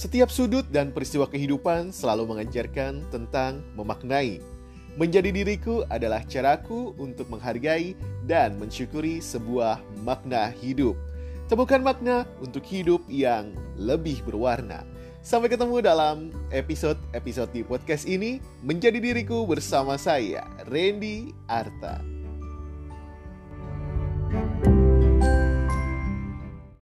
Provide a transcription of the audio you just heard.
Setiap sudut dan peristiwa kehidupan selalu mengajarkan tentang memaknai. Menjadi diriku adalah caraku untuk menghargai dan mensyukuri sebuah makna hidup. Temukan makna untuk hidup yang lebih berwarna. Sampai ketemu dalam episode-episode di podcast ini. Menjadi diriku bersama saya, Randy Arta.